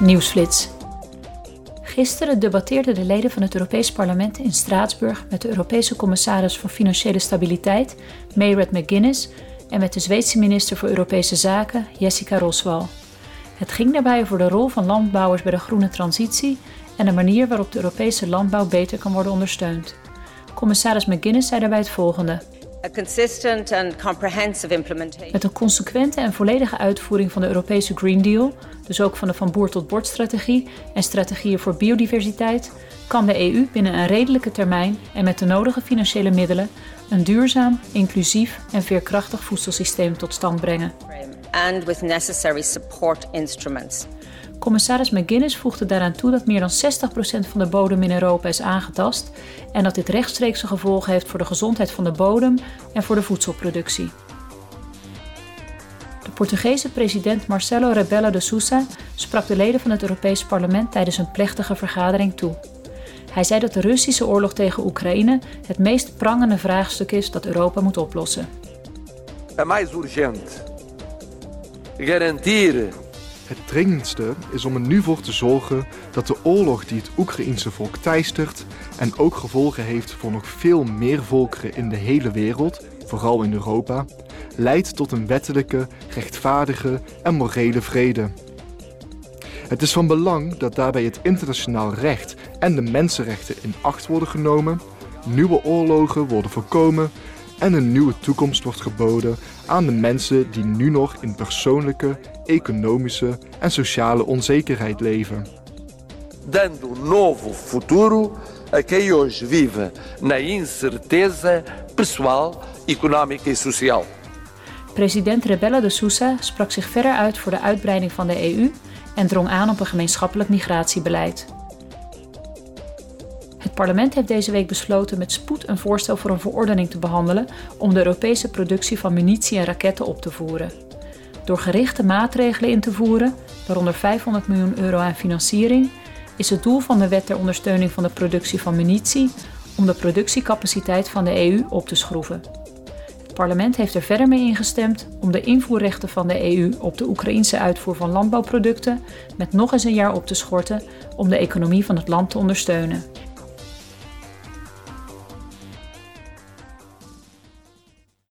Nieuwsflits. Gisteren debatteerden de leden van het Europees Parlement in Straatsburg met de Europese commissaris voor Financiële Stabiliteit, Mayred McGuinness, en met de Zweedse minister voor Europese Zaken, Jessica Roswal. Het ging daarbij over de rol van landbouwers bij de groene transitie en de manier waarop de Europese landbouw beter kan worden ondersteund. Commissaris McGuinness zei daarbij het volgende. Met een consequente en volledige uitvoering van de Europese Green Deal, dus ook van de van boer tot bord strategie en strategieën voor biodiversiteit, kan de EU binnen een redelijke termijn en met de nodige financiële middelen een duurzaam, inclusief en veerkrachtig voedselsysteem tot stand brengen. And with necessary support instruments. Commissaris McGuinness voegde daaraan toe dat meer dan 60% van de bodem in Europa is aangetast en dat dit rechtstreekse gevolgen heeft voor de gezondheid van de bodem en voor de voedselproductie. De Portugese president Marcelo Rebelo de Sousa sprak de leden van het Europees Parlement tijdens een plechtige vergadering toe. Hij zei dat de Russische oorlog tegen Oekraïne het meest prangende vraagstuk is dat Europa moet oplossen. É mais urgente garantir het dringendste is om er nu voor te zorgen dat de oorlog die het Oekraïense volk teistert en ook gevolgen heeft voor nog veel meer volkeren in de hele wereld, vooral in Europa, leidt tot een wettelijke, rechtvaardige en morele vrede. Het is van belang dat daarbij het internationaal recht en de mensenrechten in acht worden genomen, nieuwe oorlogen worden voorkomen en een nieuwe toekomst wordt geboden aan de mensen die nu nog in persoonlijke, economische en sociale onzekerheid leven. Dando um novo futuro a quem hoje vive na incerteza pessoal, económica e social. President Rebella de Sousa sprak zich verder uit voor de uitbreiding van de EU en drong aan op een gemeenschappelijk migratiebeleid. Het parlement heeft deze week besloten met spoed een voorstel voor een verordening te behandelen om de Europese productie van munitie en raketten op te voeren. Door gerichte maatregelen in te voeren, waaronder 500 miljoen euro aan financiering, is het doel van de wet ter ondersteuning van de productie van munitie om de productiecapaciteit van de EU op te schroeven. Het parlement heeft er verder mee ingestemd om de invoerrechten van de EU op de Oekraïnse uitvoer van landbouwproducten met nog eens een jaar op te schorten om de economie van het land te ondersteunen.